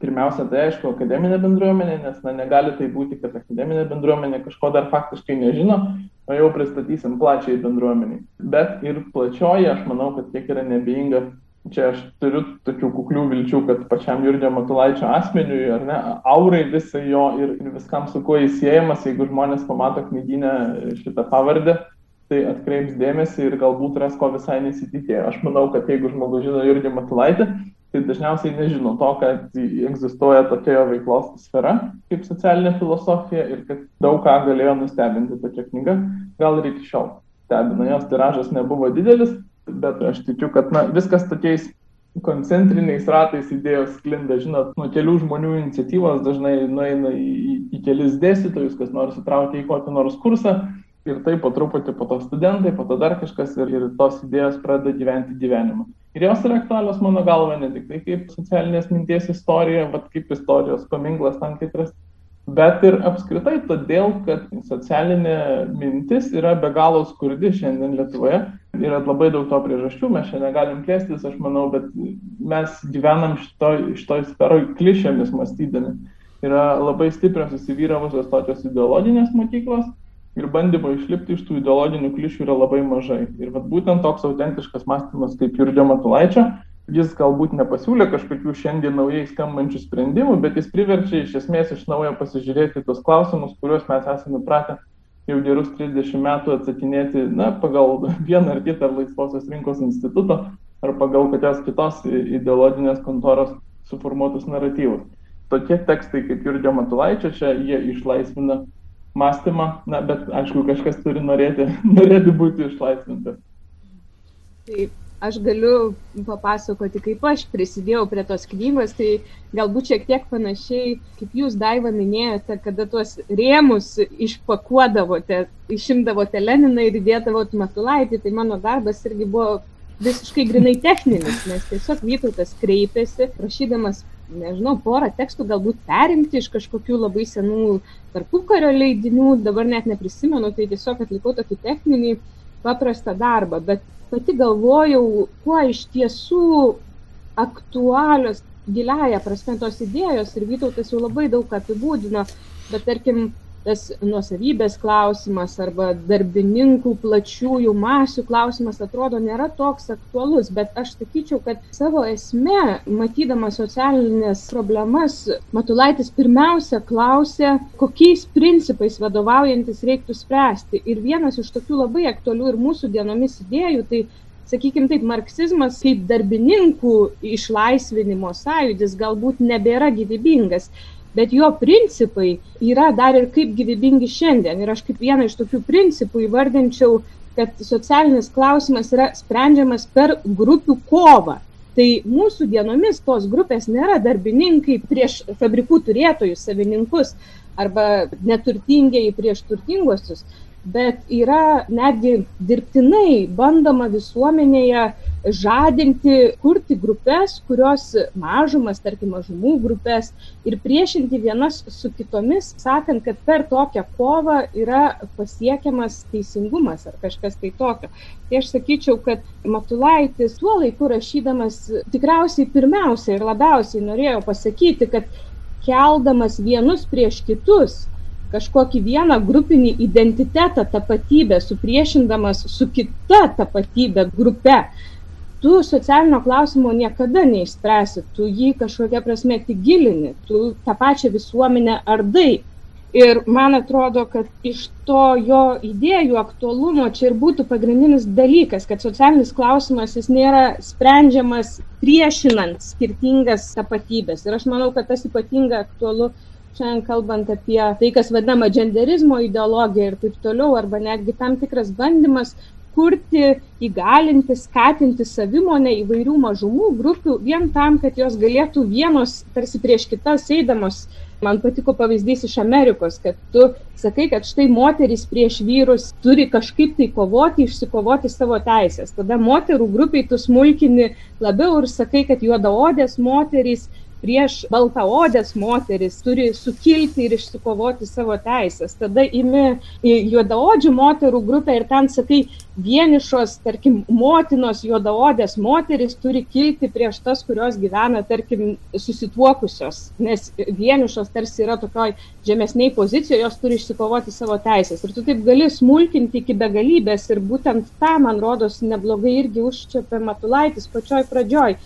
pirmiausia, tai aišku, akademinė bendruomenė, nes na, negali tai būti, kad akademinė bendruomenė kažko dar faktiškai nežino, o jau pristatysim plačiai bendruomeniai. Bet ir plačioji, aš manau, kad kiek yra nebeinga, čia aš turiu tokių kuklių vilčių, kad pačiam Jurgio Matulaičio asmeniui, ar ne, aurai visai jo ir, ir viskam su kuo jis siejamas, jeigu žmonės pamato knyginę šitą pavardę, tai atkreips dėmesį ir galbūt ras ko visai nesitikėjo. Aš manau, kad jeigu žmogus žino Jurgį Matulaitį, tai dažniausiai nežino to, kad egzistuoja tokia jo veiklos sfera kaip socialinė filosofija ir kad daug ką galėjo nustebinti tokia knyga, gal ir iki šiol stebina. Jos tiražas nebuvo didelis, bet aš tikiu, kad na, viskas tokiais koncentriniais ratais idėjos sklinda, žinot, nuo kelių žmonių iniciatyvos dažnai nueina į, į, į kelis dėstytojus, kas nori sutraukti į kokį nors kursą, ir taip po truputį, po to studentai, po to dar kažkas ir, ir tos idėjos pradeda gyventi gyvenimą. Ir jos yra aktualios mano galva ne tik tai kaip socialinės minties istorija, bet kaip istorijos paminklas tam tikras, bet ir apskritai todėl, kad socialinė mintis yra be galo skurdi šiandien Lietuvoje. Yra labai daug to priežasčių, mes šiandien negalim plėstis, aš manau, bet mes gyvenam šitoj, šitoj sferoj klišėmis mąstydami. Yra labai stiprios įsivyravusios tokios ideologinės mokyklos, ir bandymo išlipti iš tų ideologinių klišių yra labai mažai. Ir vat, būtent toks autentiškas mąstymas kaip Jurgio Matulaičio, jis galbūt nepasiūlė kažkokių šiandien naujai skambančių sprendimų, bet jis priverčia iš esmės iš naujo pasižiūrėti tos klausimus, kuriuos mes esame pratę jau gerus 30 metų atsakinėti, na, pagal vieną ar kitą laisvosios rinkos instituto ar pagal kokios kitos ideologinės kontoros suformuotus naratyvus. Tokie tekstai kaip Jurgio Matulaičio čia jie išlaisvina mąstymą, na, bet aišku, kažkas turi norėti, norėti būti išlaisvintas. Taip, aš galiu papasakoti, kaip aš prisidėjau prie tos knygos, tai galbūt šiek tiek panašiai, kaip jūs Daiva minėjote, kada tuos rėmus išpakuodavote, išimdavote Leniną ir įdėdavote Matulaitį, tai mano darbas irgi buvo visiškai grinai techninis, nes tiesiog Vytautas kreipėsi, prašydamas nežinau, porą tekstų galbūt perimti iš kažkokių labai senų tarpukario leidinių, dabar net neprisimenu, tai tiesiog atlikau tokį techninį paprastą darbą, bet pati galvojau, kuo iš tiesų aktualios giliaja prasme tos idėjos ir Vytautas jau labai daug apibūdino, bet tarkim, tas nuosavybės klausimas arba darbininkų plačiųjų masių klausimas atrodo nėra toks aktualus, bet aš sakyčiau, kad savo esme, matydama socialinės problemas, Matulaitis pirmiausia klausė, kokiais principais vadovaujantis reiktų spręsti. Ir vienas iš tokių labai aktualių ir mūsų dienomis idėjų, tai sakykime taip, marksizmas kaip darbininkų išlaisvinimo sąjūdis galbūt nebėra gyvybingas, bet jo principai yra dar ir kaip gyvybingi šiandien. Ir aš kaip vieną iš tokių principų įvardinčiau, kad socialinis klausimas yra sprendžiamas per grupių kovą. Tai mūsų dienomis tos grupės nėra darbininkai prieš fabrikų turėtojus, savininkus arba neturtingieji prieš turtinguosius, bet yra netgi dirbtinai bandoma visuomenėje žadinti, kurti grupės, kurios mažumas, tarkim, mažumų grupės ir priešinti vienas su kitomis, sakant, kad per tokią kovą yra pasiekiamas teisingumas ar kažkas tai tokio. Tai aš sakyčiau, kad Matulaitis tuo laiku rašydamas tikriausiai pirmiausia ir labiausiai norėjo pasakyti, kad keldamas vienus prieš kitus, kažkokį vieną grupinį identitetą, tapatybę, supriešindamas su kita tapatybė grupe, tu socialinio klausimo niekada neišspręsi, tu jį kažkokia prasme tik gilini, tu tą pačią visuomenę ardai. Ir man atrodo, kad iš to jo idėjų aktualumo čia ir būtų pagrindinis dalykas, kad socialinis klausimas jis nėra sprendžiamas priešinant skirtingas tapatybės. Ir aš manau, kad tas ypatinga aktualu šiandien kalbant apie tai, kas vadinama genderizmo ideologija ir taip toliau, arba netgi tam tikras bandymas kurti, įgalinti, skatinti savimonę įvairių mažumų grupių vien tam, kad jos galėtų vienos tarsi prieš kitas eidamos. Man patiko pavyzdys iš Amerikos, kad tu sakai, kad štai moteris prieš vyrus turi kažkaip tai kovoti, išsikovoti savo teisės. Tada moterų grupiai tu smulkini labiau ir sakai, kad juodaodės moterys prieš baltaodės moteris turi sukilti ir išsikovoti savo teisės. Tada imi juodaodžių moterų grupę ir ten sakai, vienišos, tarkim, motinos juodaodės moteris turi kilti prieš tas, kurios gyvena, tarkim, susituokusios, nes vienišos tarsi yra tokioj žemesniai pozicijoje, jos turi išsikovoti savo teisės. Ir tu taip gali smulkinti iki begalybės ir būtent tą, man rodos, neblogai irgi užčiapė Matulaitis pačioj pradžioj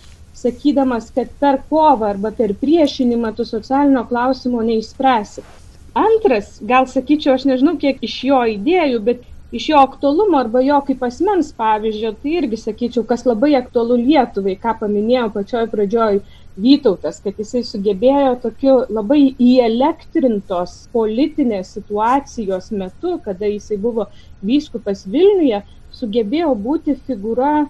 sakydamas, kad per kovą arba per priešinimą tu socialinio klausimo neišspręsi. Antras, gal sakyčiau, aš nežinau, kiek iš jo idėjų, bet iš jo aktualumo arba jo kaip asmens pavyzdžio, tai irgi sakyčiau, kas labai aktualu Lietuvai, ką paminėjau pačioj pradžioj Vytautas, kad jisai sugebėjo tokiu labai įelektrintos politinės situacijos metu, kada jisai buvo vyskupas Vilniuje, sugebėjo būti figūra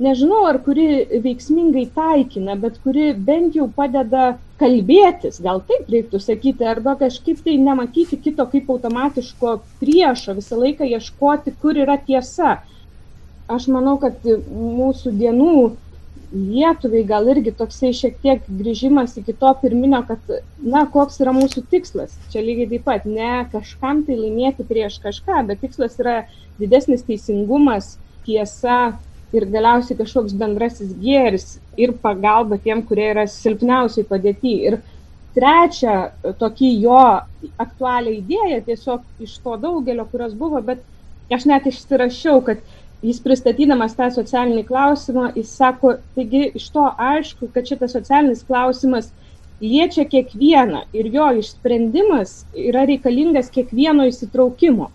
nežinau ar kuri veiksmingai taikina, bet kuri bent jau padeda kalbėtis, gal taip reiktų sakyti, arba kažkaip tai nematyti kito kaip automatiško priešo, visą laiką ieškoti, kur yra tiesa. Aš manau, kad mūsų dienų Lietuvai gal irgi toksai šiek tiek grįžimas iki to pirminio, kad, na, koks yra mūsų tikslas. Čia lygiai taip pat ne kažkam tai laimėti prieš kažką, bet tikslas yra didesnis teisingumas, tiesa, ir galiausiai kažkoks bendrasis gėris ir pagalba tiem, kurie yra silpniausiai padėti. Ir trečia, tokį jo aktualią idėją, tiesiog iš to daugelio, kurios buvo, bet aš net išsirašiau, kad jis pristatydamas tą socialinį klausimą, jis sako, taigi iš to aišku, kad šitas socialinis klausimas liečia kiekvieną ir jo išsprendimas yra reikalingas kiekvieno įsitraukimo.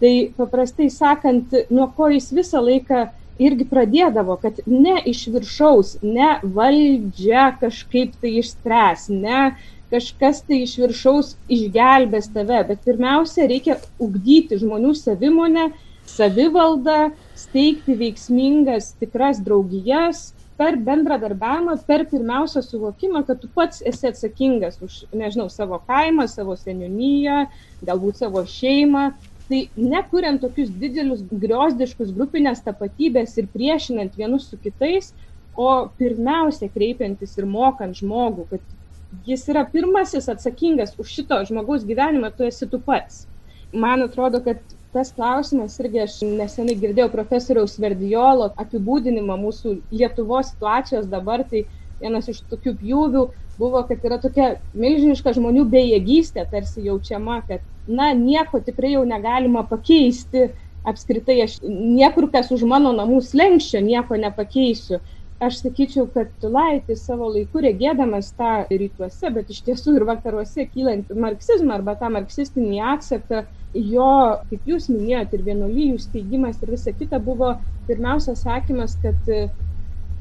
Tai paprastai sakant, nuo ko jis visą laiką irgi pradėdavo, kad ne iš viršaus, ne valdžia kažkaip tai išspręs, ne kažkas tai iš viršaus išgelbės tave, bet pirmiausia reikia ugdyti žmonių savimonę, savivaldą, steigti veiksmingas tikras draugijas per bendradarbiavimą, per pirmiausia suvokimą, kad tu pats esi atsakingas už, nežinau, savo kaimą, savo seniūnyje, galbūt savo šeimą, tai nekuriant tokius didelius griozdiškus grupinės tapatybės ir priešinant vienus su kitais, o pirmiausia kreipiantis ir mokant žmogų, kad jis yra pirmasis atsakingas už šito žmogaus gyvenimą, tu esi tu pats. Man atrodo, kad tas klausimas irgi aš nesenai girdėjau profesoriaus Verdijolo apibūdinimą mūsų Lietuvos situacijos dabar, tai vienas iš tokių pjūvių buvo, kad yra tokia milžiniška žmonių bejėgystė tarsi jaučiama, kad, na, nieko tikrai jau negalima pakeisti, apskritai aš niekur kas už mano namų slengščio nieko nepakeisiu. Aš sakyčiau, kad Tulaitis savo laiku regėdamas tą rytuose, bet iš tiesų ir vakaruose kylant marksizmą arba tą marksistinį atsaką, jo, kaip jūs minėjote, ir vienuolyjų steigimas ir visa kita buvo pirmiausia sakymas, kad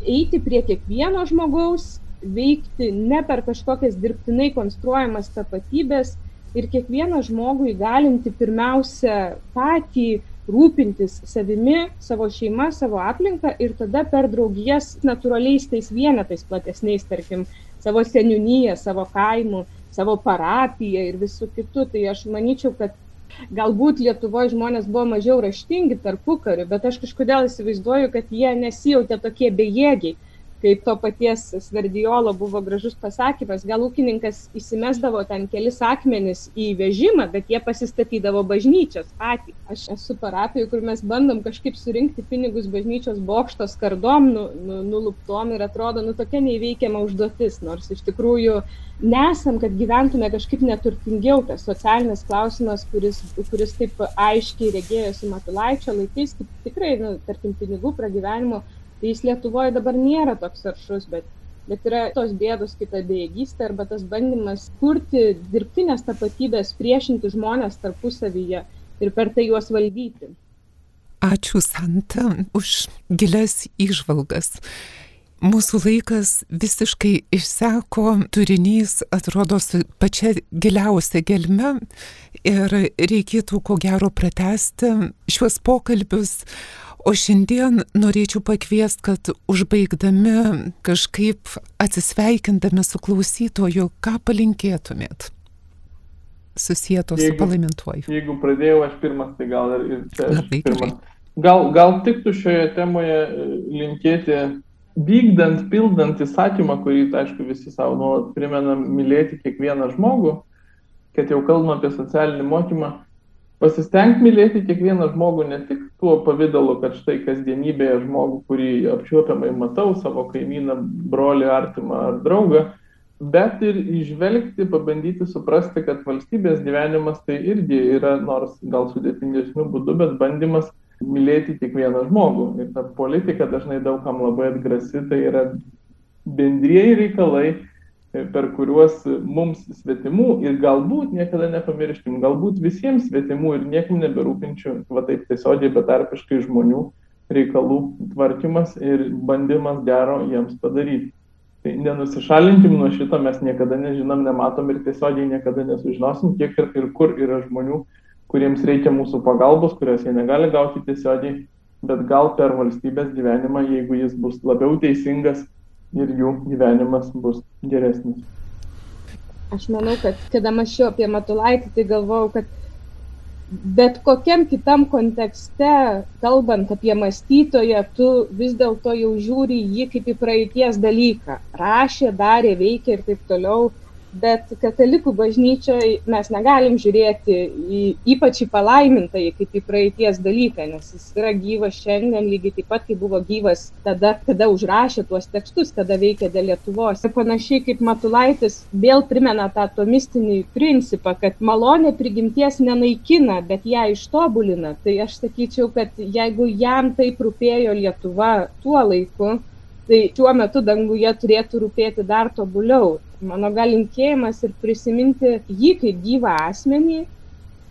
eiti prie kiekvieno žmogaus, veikti ne per kažkokias dirbtinai konstruojamas tapatybės ir kiekvieną žmogų įgalinti pirmiausia patį rūpintis savimi, savo šeima, savo aplinką ir tada per draugijas natūraliais tais vienetais platesniais, tarkim, savo seniūnyje, savo kaimu, savo parapiją ir visų kitų. Tai aš manyčiau, kad galbūt Lietuvoje žmonės buvo mažiau raštingi tarpu kariu, bet aš kažkodėl įsivaizduoju, kad jie nesijautė tokie bejėgiai kaip to paties Sverdijolo buvo gražus pasakymas, gal ūkininkas įsimesdavo ten kelis akmenis į vežimą, bet jie pasistatydavo bažnyčios patį. Aš esu parapijų, kur mes bandom kažkaip surinkti pinigus bažnyčios bokštos kardom, nu, nu, nuluptom ir atrodo, nu tokia neįveikiama užduotis, nors iš tikrųjų nesam, kad gyventume kažkaip neturtingiau, tas socialinis klausimas, kuris, kuris taip aiškiai regėjosi Matulaičio laikais, kaip tikrai, nu, tarkim, pinigų pragyvenimo tai jis Lietuvoje dabar nėra toks aršus, bet, bet yra tos bėdos kaip ta bejėgystė arba tas bandymas kurti dirbtinės tapatybės, priešinti žmonės tarpusavyje ir per tai juos valdyti. Ačiū Santa už gilias išvalgas. Mūsų laikas visiškai išseko, turinys atrodo su pačia giliausia gelme ir reikėtų ko gero pratesti šiuos pokalbius O šiandien norėčiau pakviesti, kad užbaigdami kažkaip atsisveikindami su klausytoju, ką palinkėtumėt? Susieto su palaimintuoju. Jeigu pradėjau aš pirmas, tai gal ir, ir čia Labai pirmas. Gal, gal tiktų šioje temoje e, linkėti, vykdant, pildant įsakymą, kurį, tai, aišku, visi savo nuolat primena, mylėti kiekvieną žmogų, kad jau kalbame apie socialinį mokymą, pasistengti mylėti kiekvieną žmogų ne tik tuo pavydalu, kad štai kasdienybėje žmogų, kurį apčiuopiamai matau, savo kaimyną, brolį, artimą ar draugą, bet ir išvelgti, pabandyti suprasti, kad valstybės gyvenimas tai irgi yra, nors gal sudėtingesnių būdų, bet bandymas mylėti kiekvieną žmogų. Ir ta politika dažnai daugam labai atgrasi, tai yra bendrieji reikalai, per kuriuos mums svetimų ir galbūt niekada nepamirškim, galbūt visiems svetimų ir niekam neberūpinčių, va taip tiesiogiai betarpiškai žmonių reikalų tvarkymas ir bandymas gero jiems padaryti. Tai nenusišalinkim nuo šito, mes niekada nežinom, nematom ir tiesiogiai niekada nesužinosim, kiek ir, ir kur yra žmonių, kuriems reikia mūsų pagalbos, kurios jie negali gauti tiesiogiai, bet gal per valstybės gyvenimą, jeigu jis bus labiau teisingas, ir jų gyvenimas bus geresnis. Aš manau, kad kada mačiau apie Matulaitį, tai galvojau, kad bet kokiam kitam kontekste, kalbant apie mąstytoją, tu vis dėlto jau žiūri jį kaip į praeities dalyką. Rašė, darė, veikė ir taip toliau bet katalikų bažnyčioje mes negalim žiūrėti į, ypač į palaimintąjį kaip į praeities dalyką, nes jis yra gyvas šiandien lygiai taip pat, kaip buvo gyvas tada, kada užrašė tuos tekstus, kada veikė dėl Lietuvos. Ir panašiai kaip Matulaitis vėl primena tą tomistinį principą, kad malonė prigimties nenaikina, bet ją ištobulina. Tai aš sakyčiau, kad jeigu jam taip rūpėjo Lietuva tuo laiku, tai šiuo metu danguje turėtų rūpėti dar tobuliau. Mano galinkėjimas ir prisiminti jį kaip gyvą asmenį,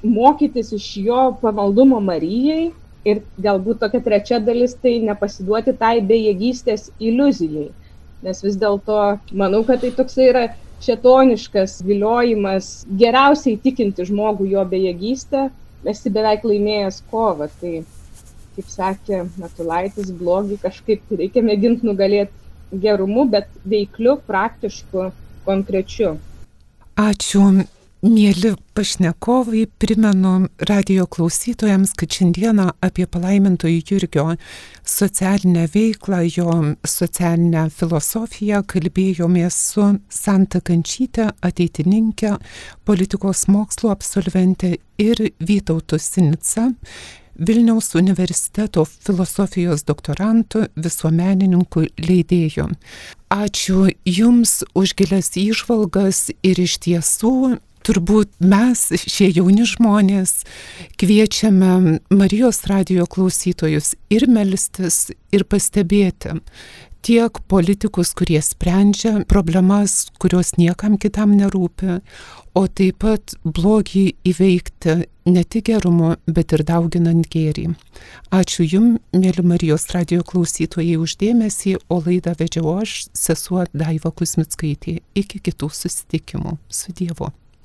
mokytis iš jo pamaldumo Marijai ir galbūt tokia trečia dalis tai nepasiduoti tai bejėgystės iliuzijai. Nes vis dėlto manau, kad tai toksai yra šetoniškas viliojimas geriausiai tikinti žmogų jo bejėgystę, esi beveik laimėjęs kovą. Tai kaip sakė Matulaitis, blogį kažkaip reikia mėginti nugalėti gerumu, bet veikliu, praktišku, konkrečiu. Ačiū. Mėly pašnekovai, primenu radio klausytojams, kad šiandieną apie palaimintojų Jurgio socialinę veiklą, jo socialinę filosofiją kalbėjomės su Santa Kančytė, ateitininkė, politikos mokslo absolventė ir Vytautų Sinica Vilniaus universiteto filosofijos doktorantų, visuomenininkų leidėjų. Ačiū Jums už gilias išvalgas ir iš tiesų turbūt mes, šie jauni žmonės, kviečiame Marijos radio klausytojus ir melstis, ir pastebėti tiek politikus, kurie sprendžia problemas, kurios niekam kitam nerūpi, o taip pat blogį įveikti ne tik gerumu, bet ir dauginant gėrį. Ačiū Jums, mėly Marijos radio klausytojai, uždėmesį, o laidą vedžiau aš, sesuo Daiva Kusmitskaitė. Iki kitų susitikimų. Su Dievu.